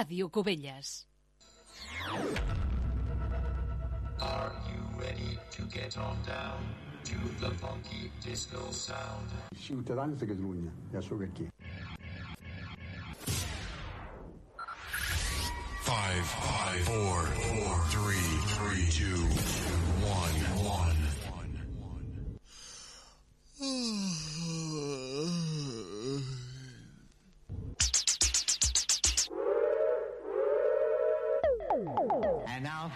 Ràdio Cubelles. Are you ready to get on down to the funky disco sound? Ciutadans de Catalunya, ja sóc aquí. Five, five, four, four, three, three, two, one, one.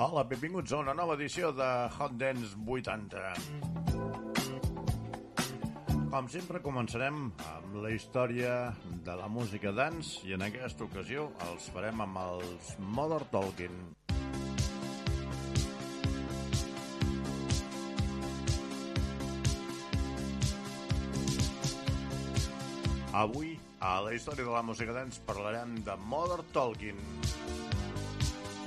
Hola, benvinguts a una nova edició de Hot Dance 80. Com sempre, començarem amb la història de la música dance i en aquesta ocasió els farem amb els Mother Talking. Avui, a la història de la música dance, parlarem de Mother Talking.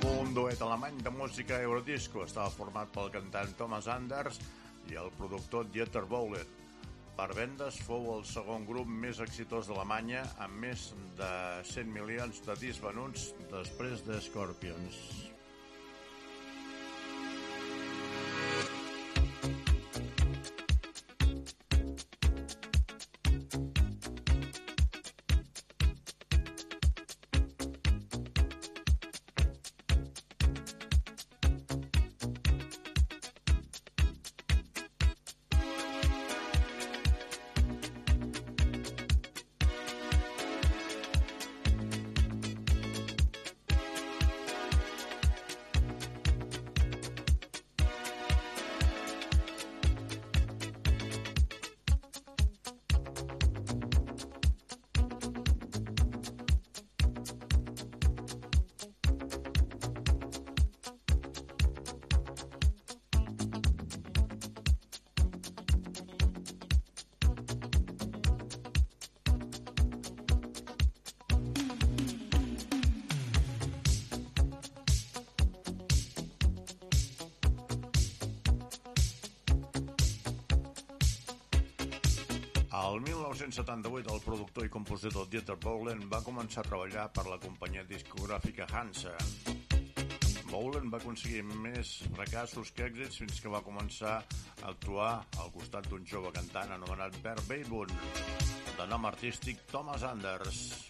Un duet alemany de música eurodisco estava format pel cantant Thomas Anders i el productor Dieter Bohlen. Per vendes fou el segon grup més exitós d'Alemanya amb més de 100 milions de discs venuts després de Scorpions. Al 1978, el productor i compositor Dieter Bohlen va començar a treballar per la companyia discogràfica Hansa. Bohlen va aconseguir més fracassos que èxits fins que va començar a actuar al costat d'un jove cantant anomenat Bert Beibun, de nom artístic Thomas Anders.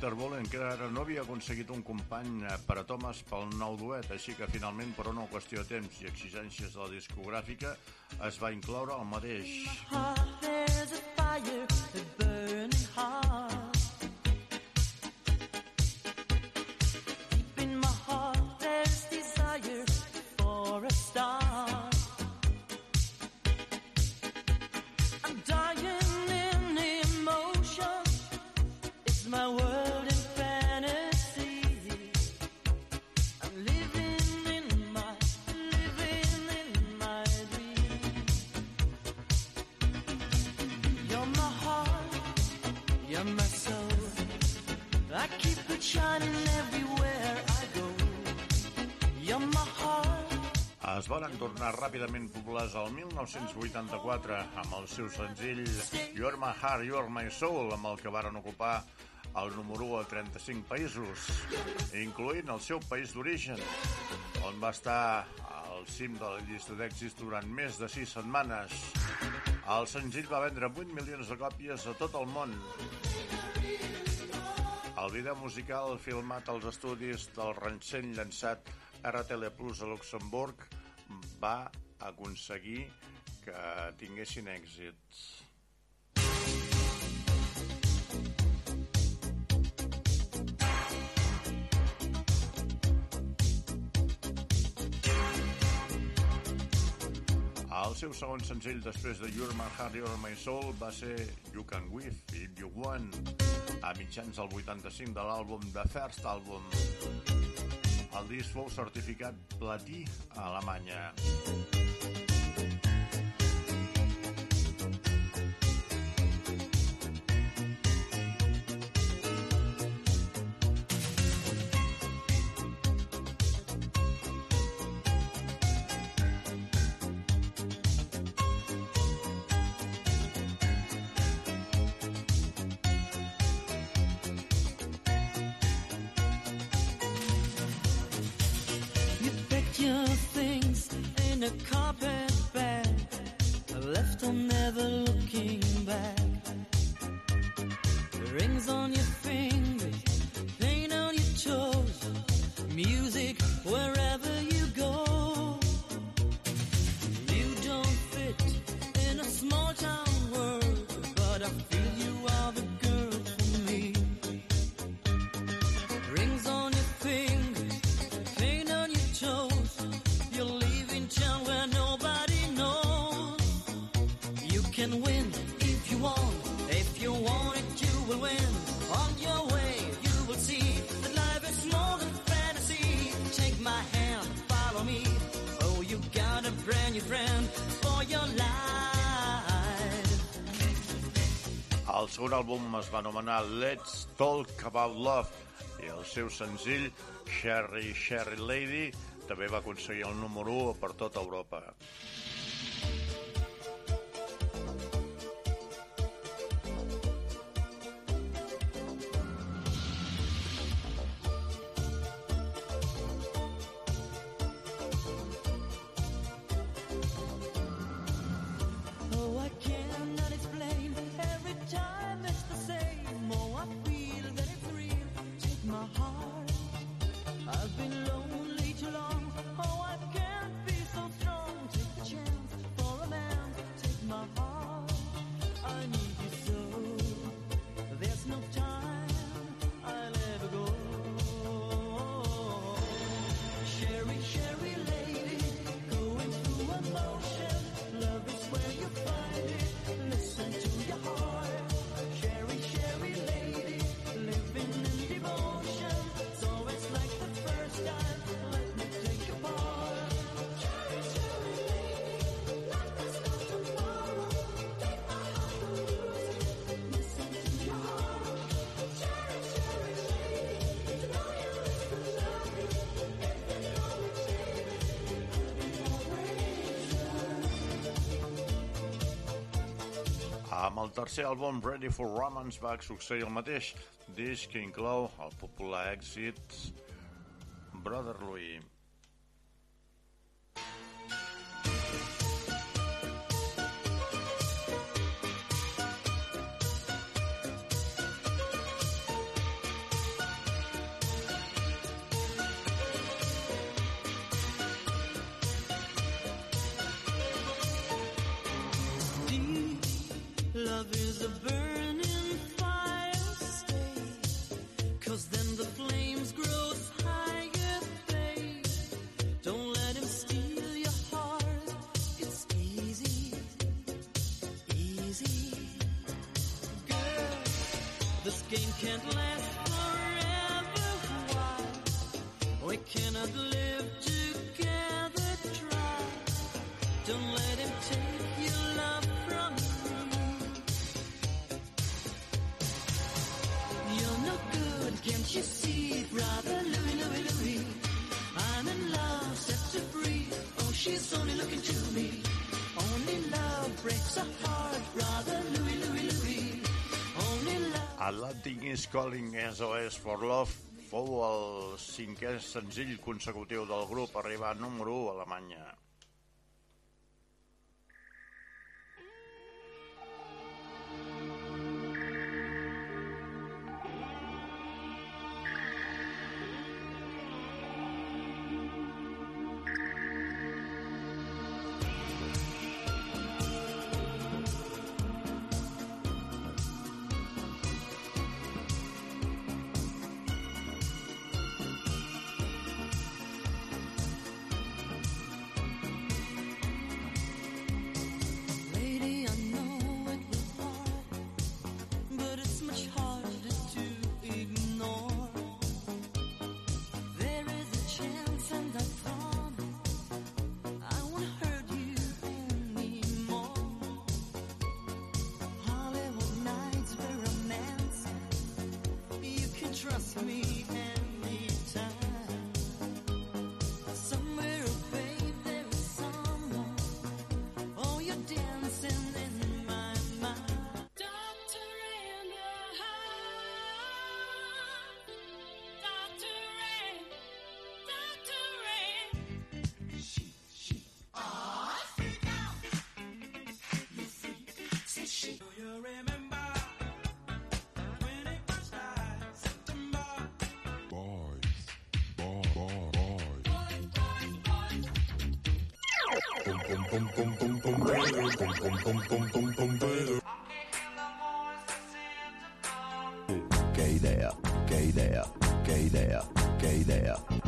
Dieter Bohlen, que ara no havia aconseguit un company eh, per a Thomas pel nou duet, així que finalment, per una qüestió de temps i exigències de la discogràfica, es va incloure el mateix. Es van tornar ràpidament populars al 1984 amb el seu senzill You're My Heart, You're My Soul, amb el que varen ocupar el número 1 a 35 països, incloent el seu país d'origen, on va estar al cim de la llista d'èxits durant més de 6 setmanes. El senzill va vendre 8 milions de còpies a tot el món. El vídeo musical filmat als estudis del recent llançat RTL Plus a Luxemburg va aconseguir que tinguessin èxits. seu segon senzill després de You're My Heart, You're My Soul va ser You Can With, If You Want, a mitjans del 85 de l'àlbum The First Album. El disc fou certificat platí a Alemanya. segon àlbum es va anomenar Let's Talk About Love i el seu senzill Sherry Sherry Lady també va aconseguir el número 1 per tota Europa. Tercer àlbum, Ready for Romance, va succeir el mateix, disc que inclou el popular èxit "Atlantic Is Calling SOS for Love" fou el cinquè senzill consecutiu del grup, arribant número 1 a Alemanya. Che idea, che idea, che idea, che idea.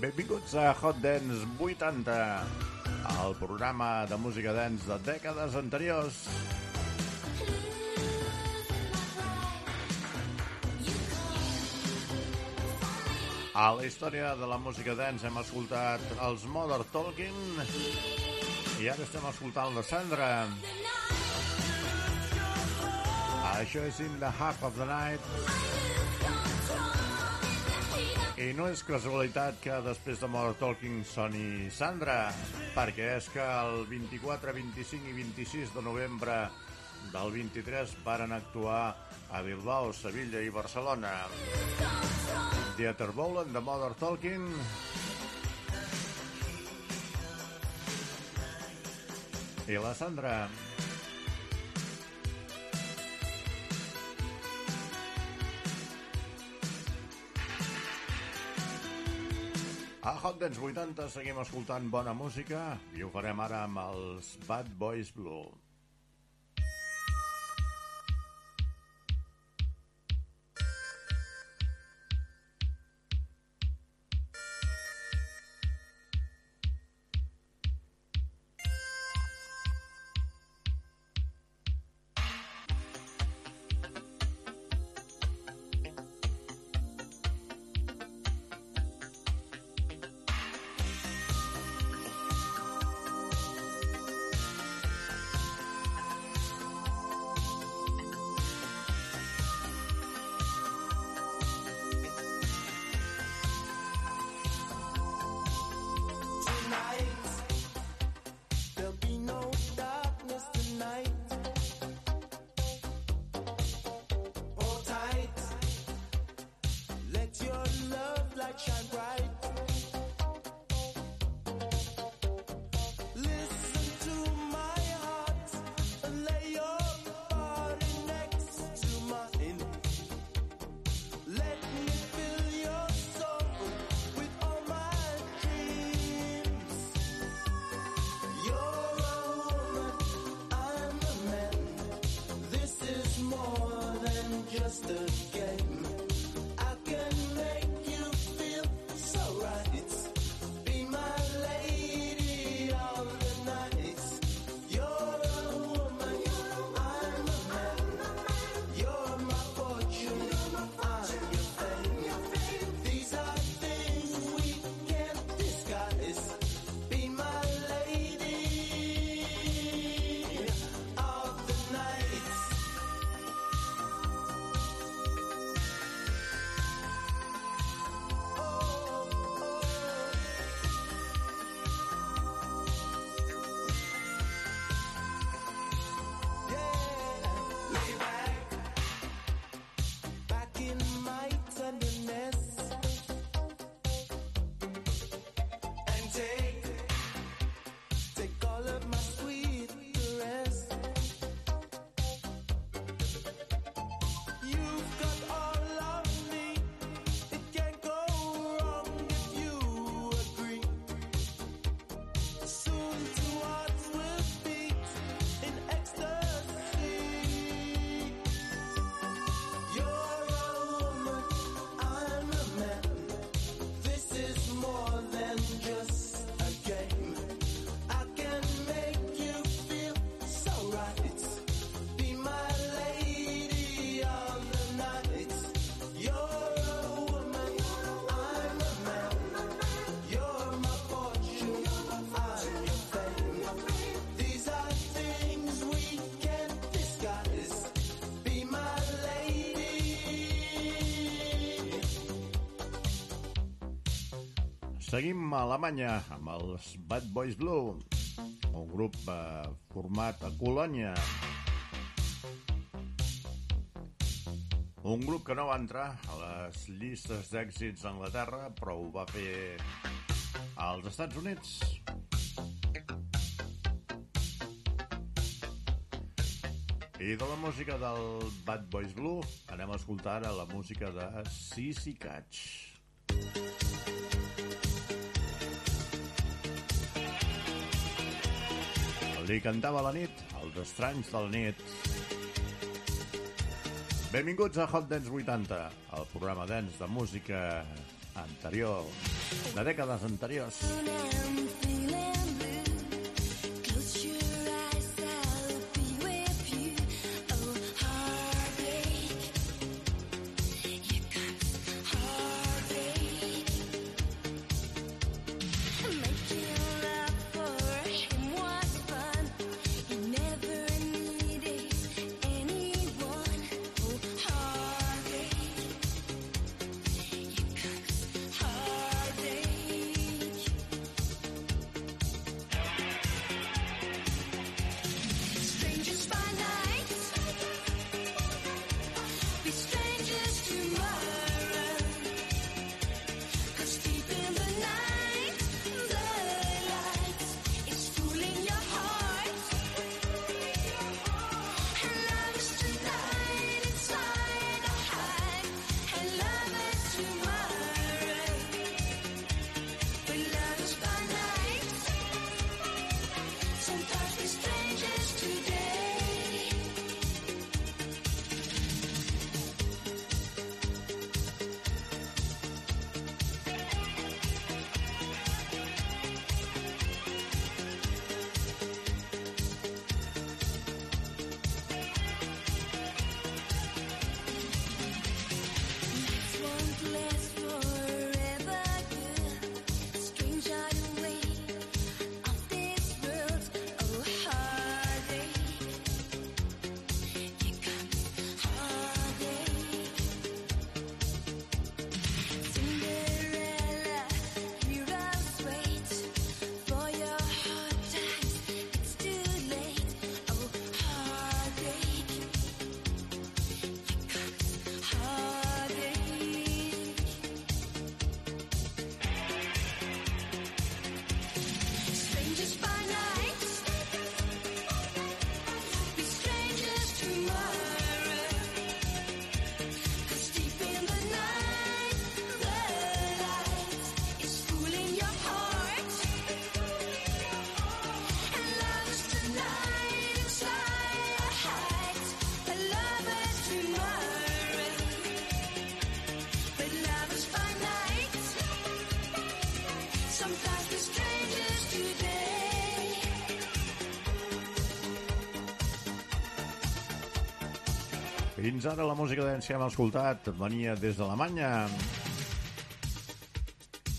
Benvinguts a Hot Dance 80, el programa de música dance de dècades anteriors. A la història de la música dance hem escoltat els Modern Talking i ara estem escoltant la Sandra. Això és In the Half of the Night i no és casualitat que després de Modern Talking soni Sandra, perquè és que el 24, 25 i 26 de novembre del 23 varen actuar a Bilbao, Sevilla i Barcelona. Theater Bowl and the Modern Talking i la Sandra. A Hot Dance 80 seguim escoltant bona música i ho farem ara amb els Bad Boys Blue. Seguim a Alemanya amb els Bad Boys Blue, un grup eh, format a Colònia. Un grup que no va entrar a les llistes d'èxits d'Anglaterra, però ho va fer als Estats Units. I de la música del Bad Boys Blue anem a escoltar ara la música de Sissy Catch. Li cantava a la nit, els estranys del nit. Benvinguts a Hot Dance 80, el programa dance de música anterior, de dècades anteriors. Fins ara la música dance que hem escoltat venia des d'Alemanya.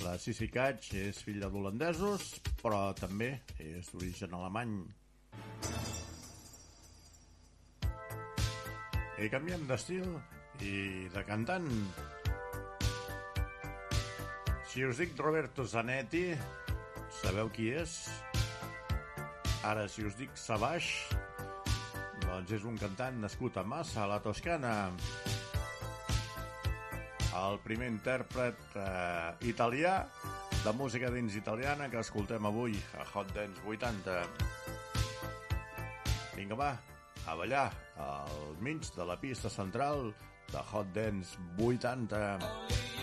La Sissy Catch és filla d'holandesos, però també és d'origen alemany. I canviem d'estil i de cantant. Si us dic Roberto Zanetti, sabeu qui és? Ara, si us dic Savage, doncs és un cantant nascut a Massa, a la Toscana. El primer intèrpret eh, italià de música dins italiana que escoltem avui a Hot Dance 80. Vinga, va, a ballar al mig de la pista central de Hot Dance 80.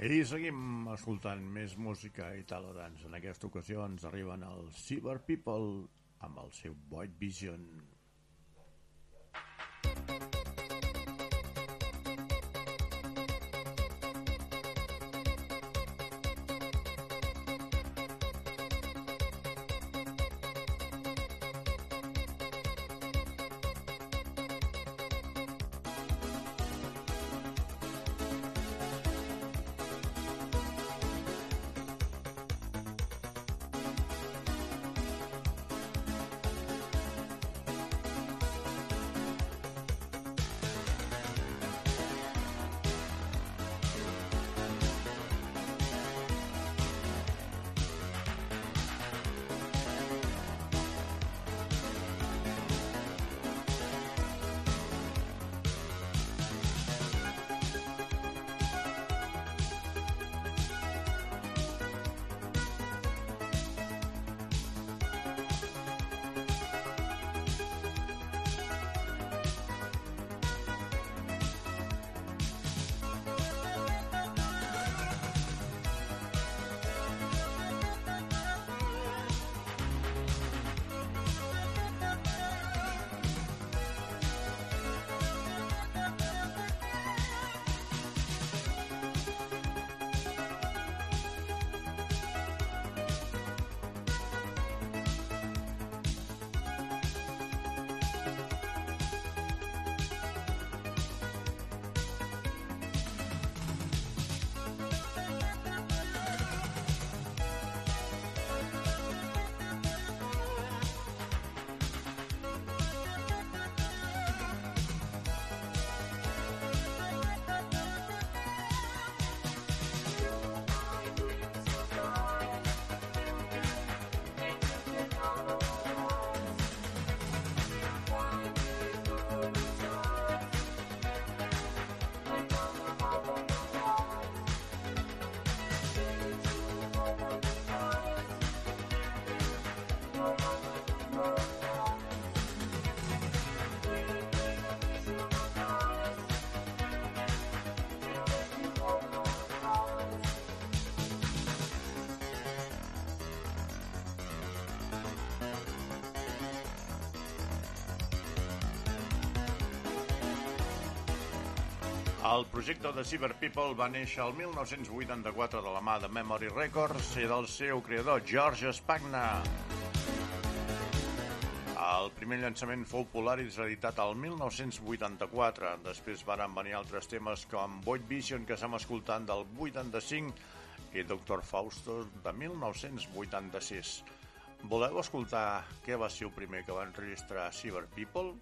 I seguim escoltant més música italo dance. En aquesta ocasió ens arriben els Cyber People amb el seu Void Vision. El projecte de Cyber People va néixer el 1984 de la mà de Memory Records i del seu creador, George Spagna. El primer llançament fou Polaris, editat al 1984. Després varen venir altres temes com Void Vision, que estem escoltant del 85, i Dr. Fausto, de 1986. Voleu escoltar què va ser el primer que va enregistrar Cyber People?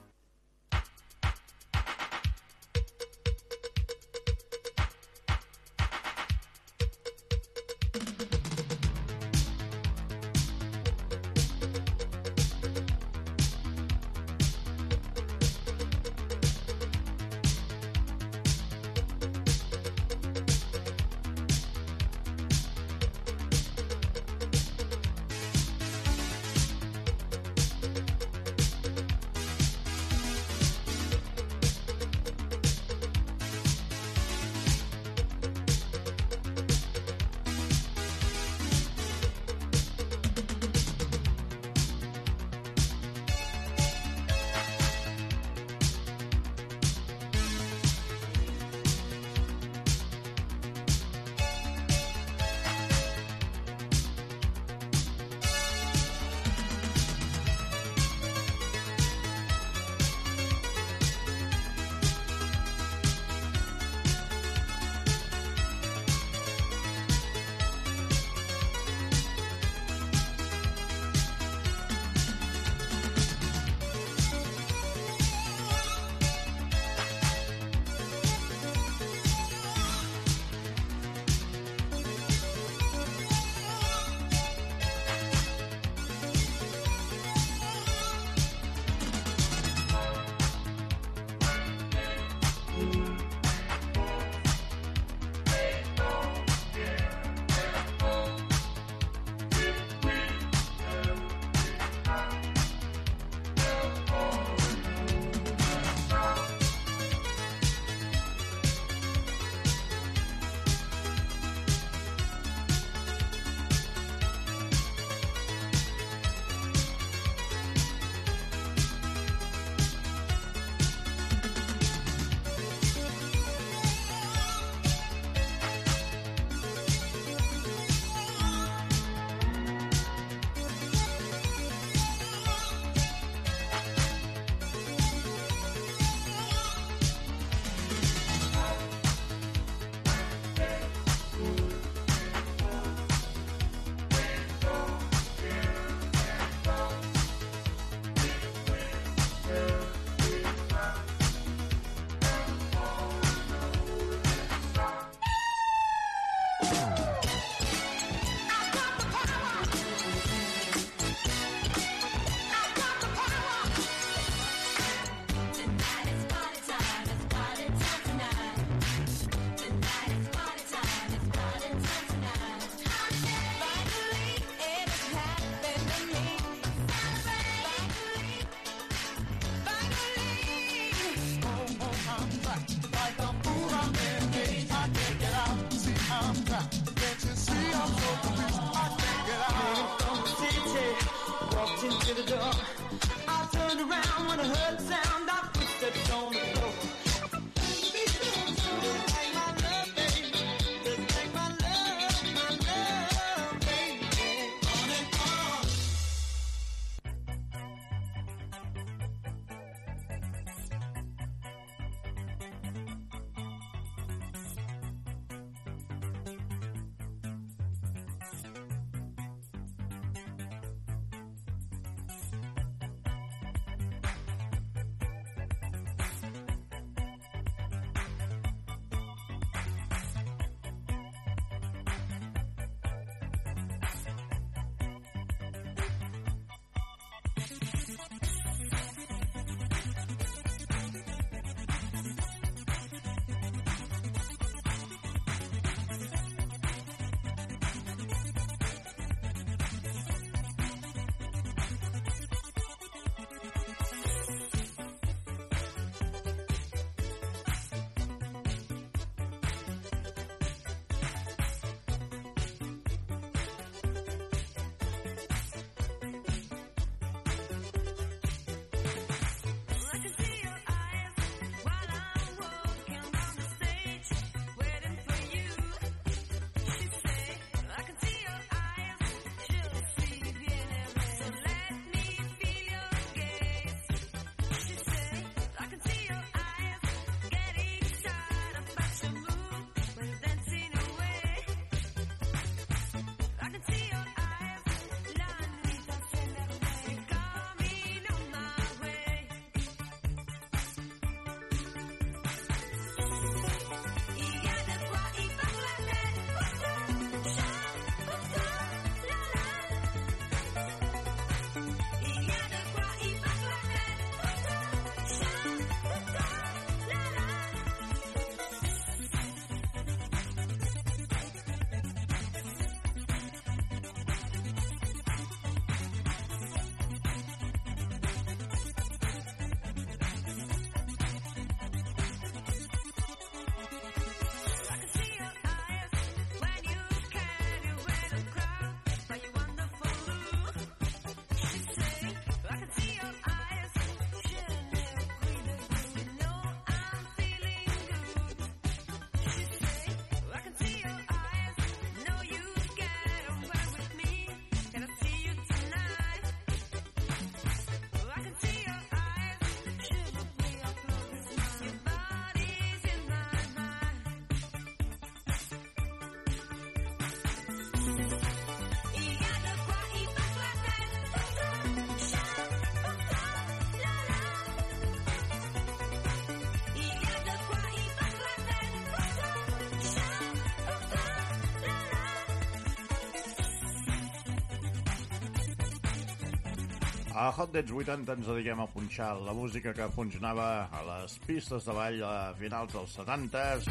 A Hot Dance 80 ens dediquem a punxar la música que funcionava a les pistes de ball a finals dels 70s,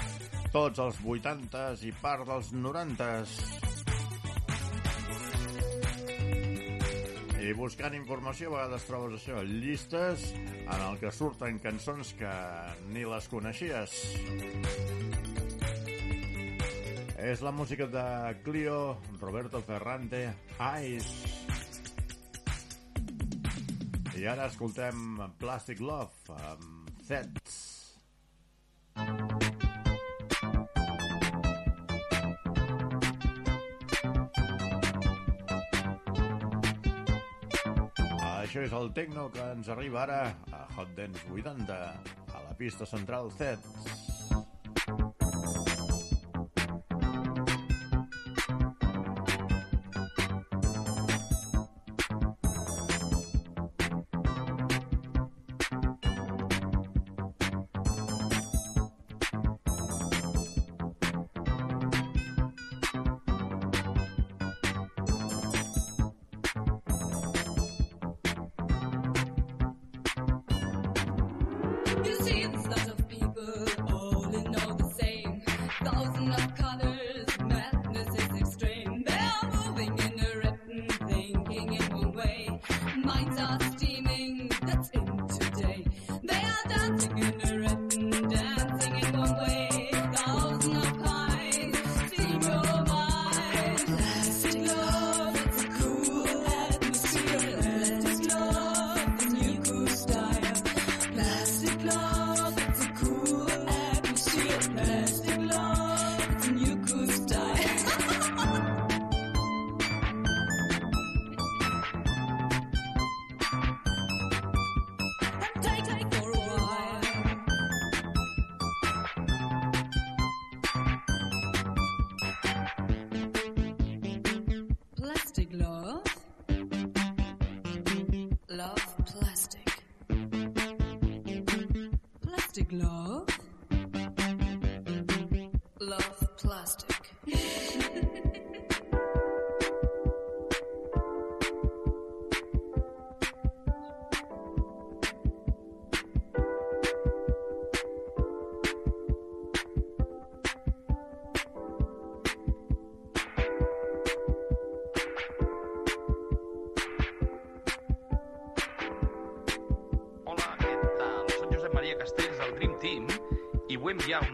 tots els 80s i part dels 90s. I buscant informació a vegades trobes això, llistes en el que surten cançons que ni les coneixies. És la música de Clio, Roberto Ferrante, Eyes. I ara escoltem Plastic Love amb Zets. Això és el techno que ens arriba ara a Hot Dance 80, a la pista central Zets.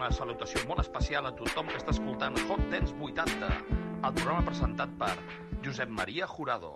Una salutació molt especial a tothom que està escoltant Hot Dance 80, el programa presentat per Josep Maria Jurado.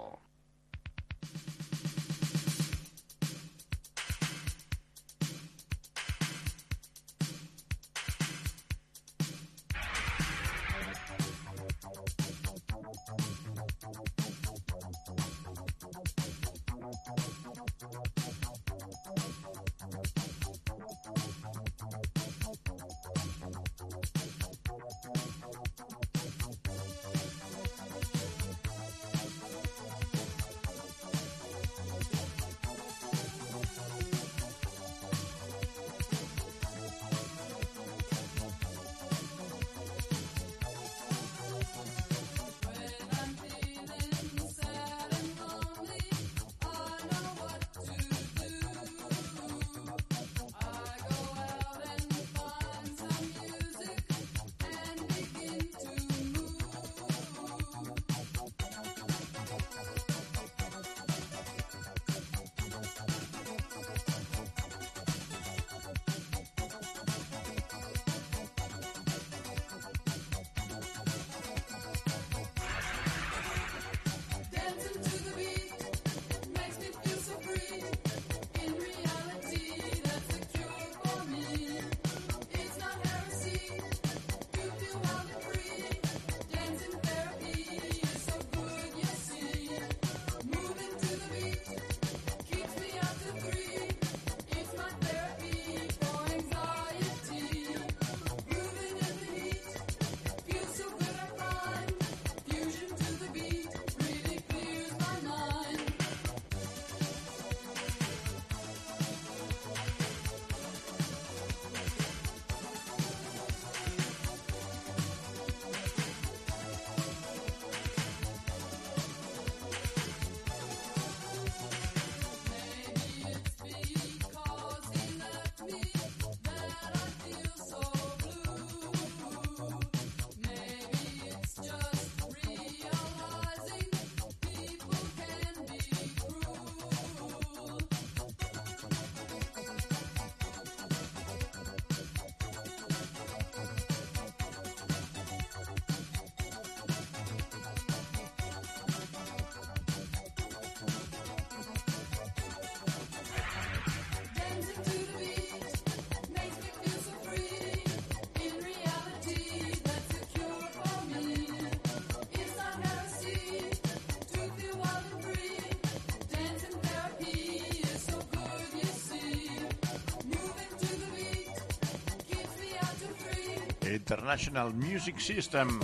International Music System,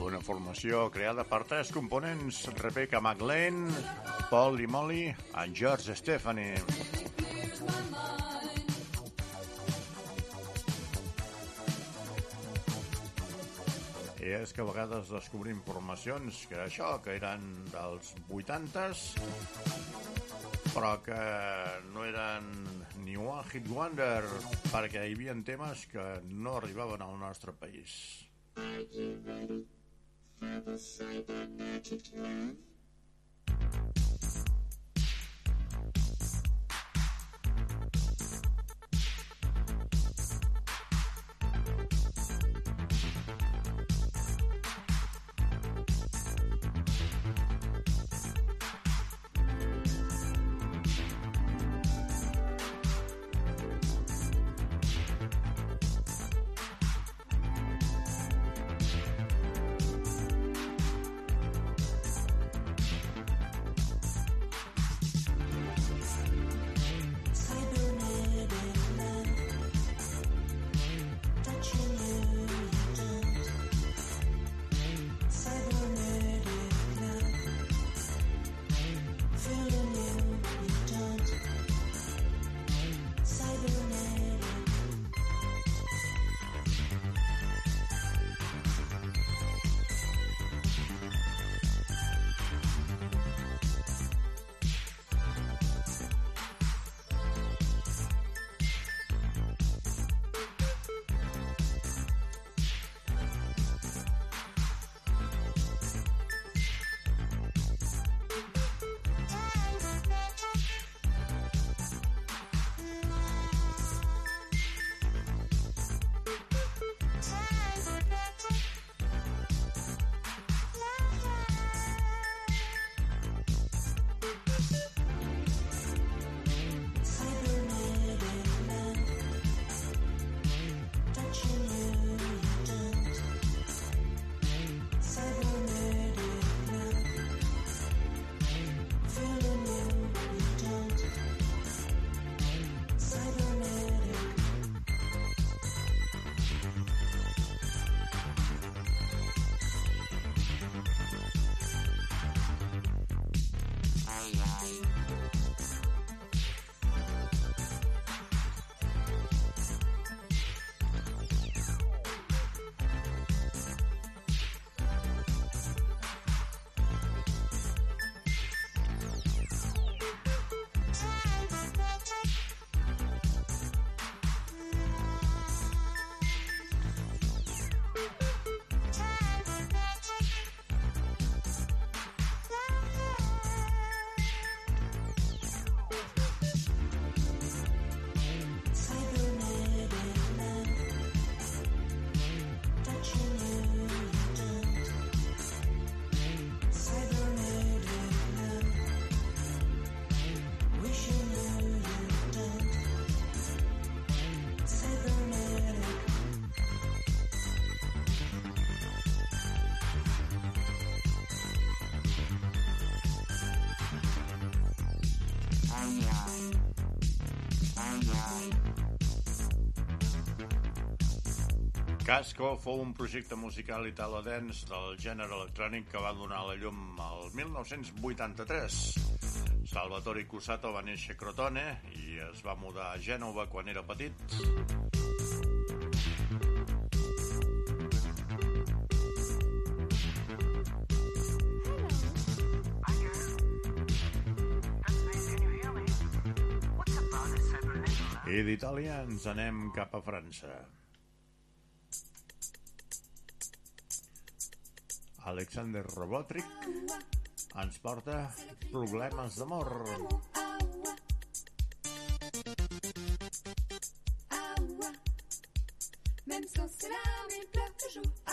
una formació creada per tres components, Rebecca McLean, Paul i Molly and George Stephanie. I és que a vegades descobrim formacions que això, que eren dels 80s, però que no eren Hit Wonder, perquè hi havia temes que no arribaven al nostre país. Casco fou un projecte musical italo-dance del gènere electrònic que va donar la llum al 1983. Salvatore Cusato va néixer a Crotone i es va mudar a Gènova quan era petit. I d'Itàlia ens anem cap a França. Alexander Robotric ens porta problemes d'amor. Même sans larmes, il pleure toujours.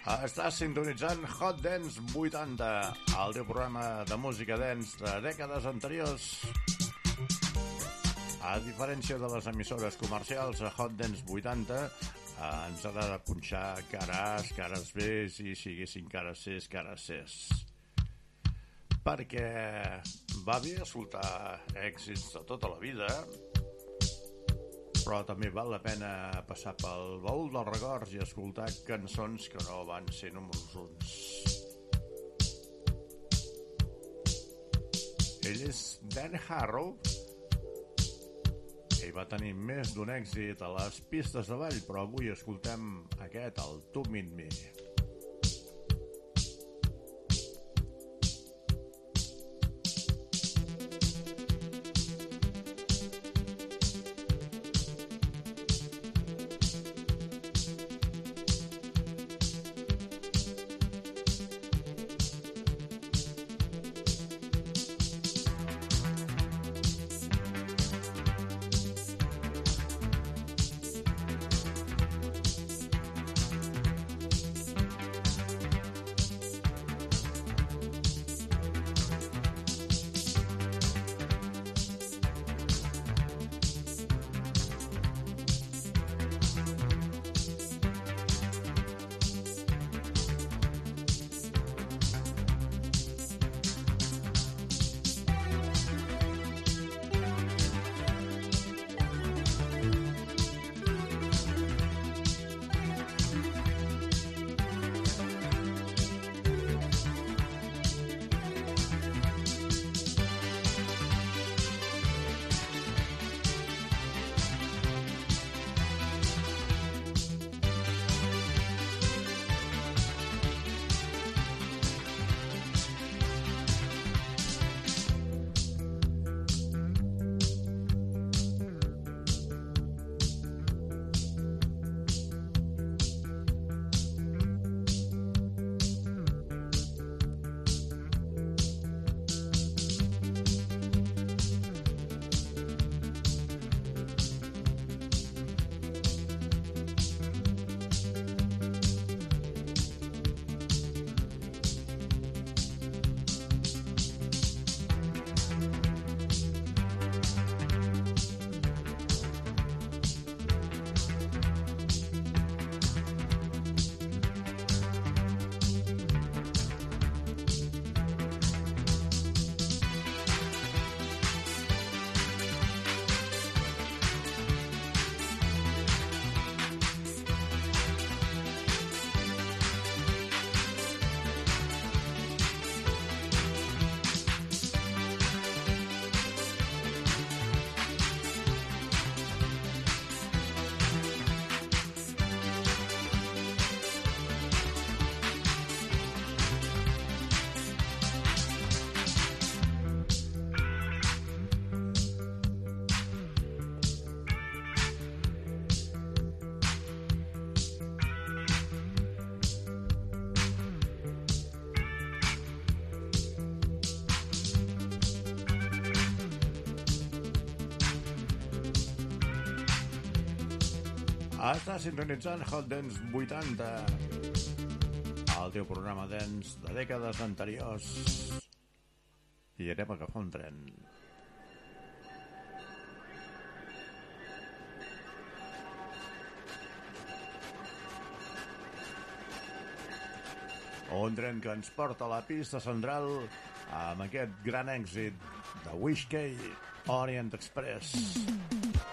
Estàs sintonitzant Hot Dance 80, el teu programa de música dance de dècades anteriors. A diferència de les emissores comercials, a Hot Dance 80 eh, ens ha de punxar cares, cares B, i siguessin cares Cs, cares Cs. Perquè va bé escoltar èxits de tota la vida, però també val la pena passar pel baúl dels records i escoltar cançons que no van ser números uns. Ell és Dan Harrow. Ell va tenir més d'un èxit a les pistes de ball, però avui escoltem aquest, el Tu Meet Me. Està sintonitzant Hot Dance 80, el teu programa dance de dècades anteriors. I anem a agafar un tren. Un tren que ens porta a la pista central amb aquest gran èxit de Wishkey Orient Express. El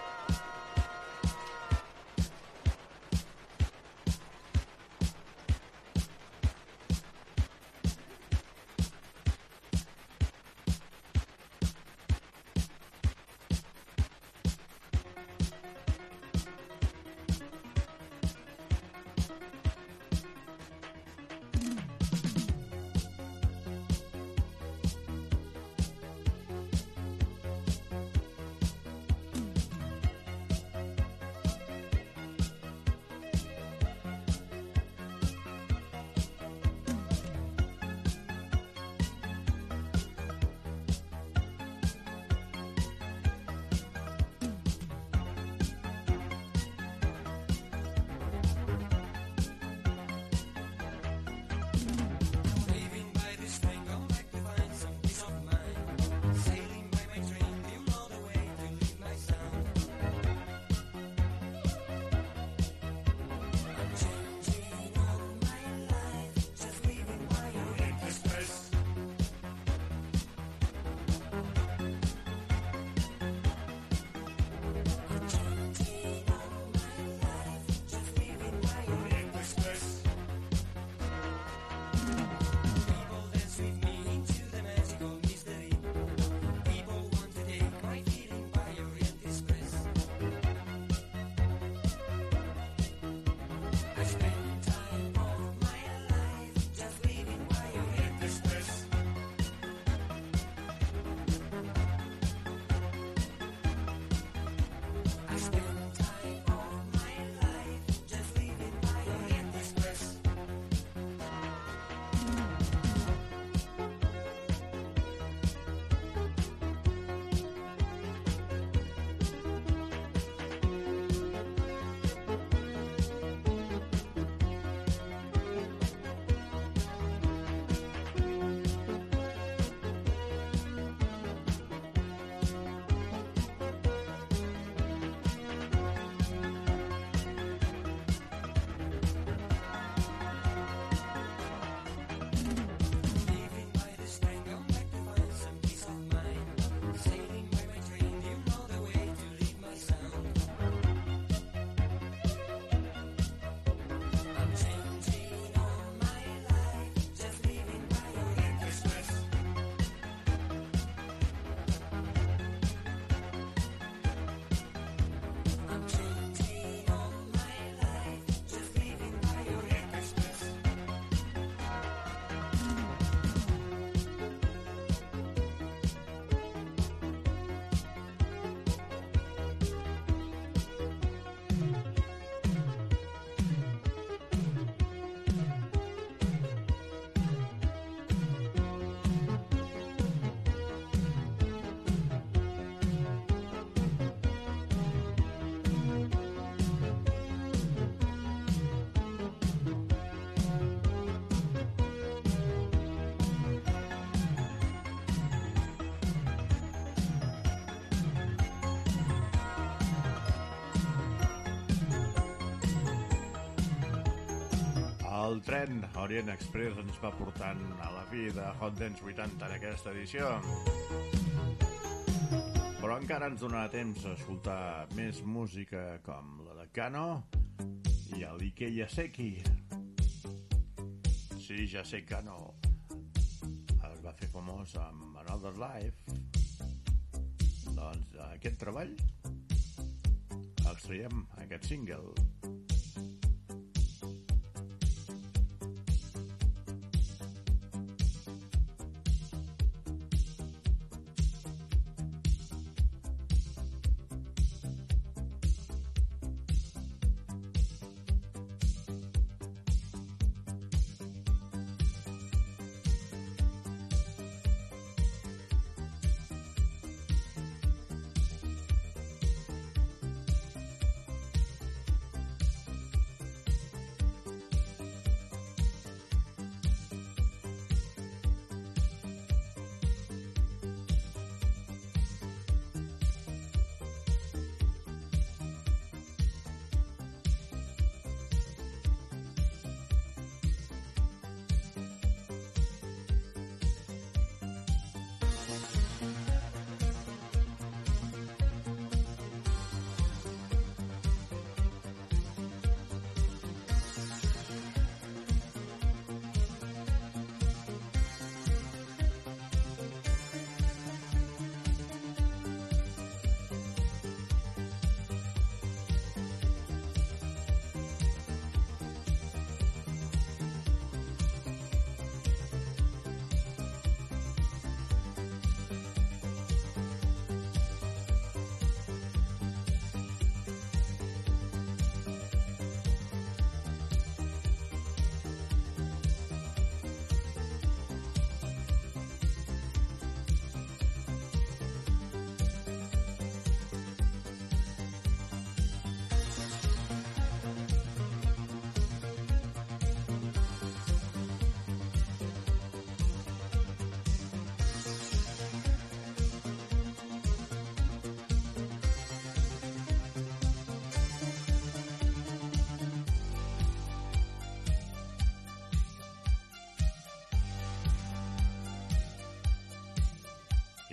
tren Orient Express ens va portant a la fi de Hot Dance 80 en aquesta edició. Però encara ens donarà temps a escoltar més música com la de Kano i el Ike Yaseki. Sí, ja sé Kano es va fer famós amb Another Life. Doncs aquest treball extraiem aquest single.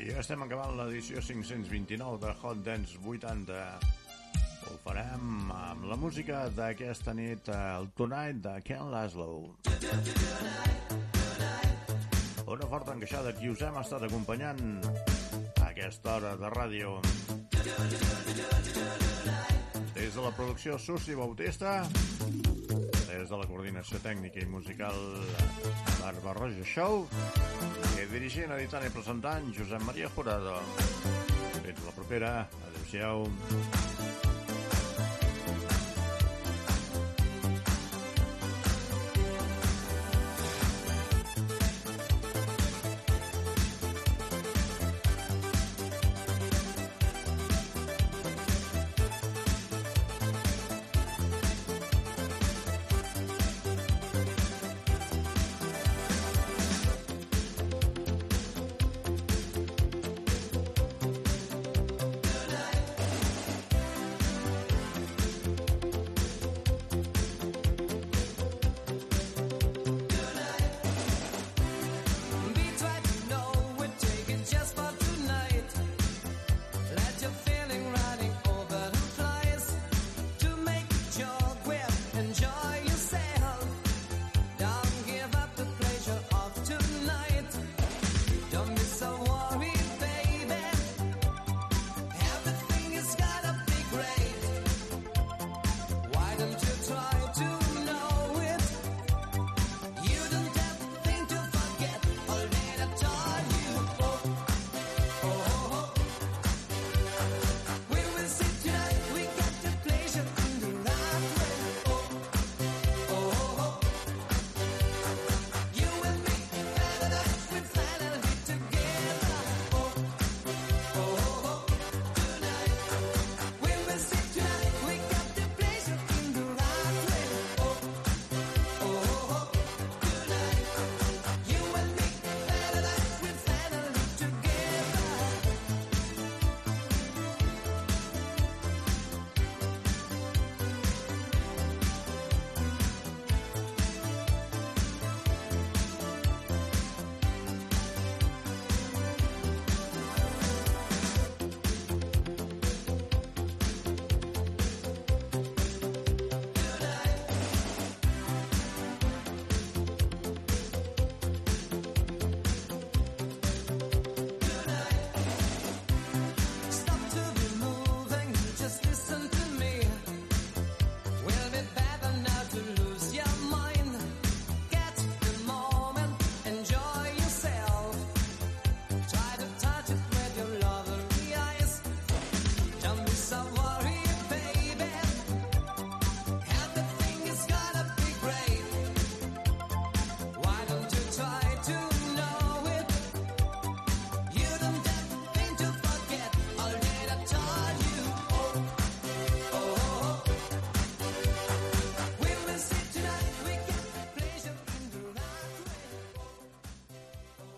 I ja estem acabant l'edició 529 de Hot Dance 80. Ho farem amb la música d'aquesta nit, el Tonight de Ken Laszlo. Una forta encaixada qui us hem estat acompanyant a aquesta hora de ràdio. Des de la producció Susi Bautista, de la coordinació tècnica i musical Barbarroja Show, i dirigint, editant i presentant Josep Maria Jurado. Fins la propera. Adéu-siau.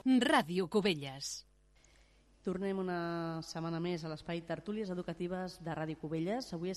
Ràdio Cubelles. Tornem una setmana més a l'espai Tertúlies Educatives de Ràdio Cubelles. Avui estem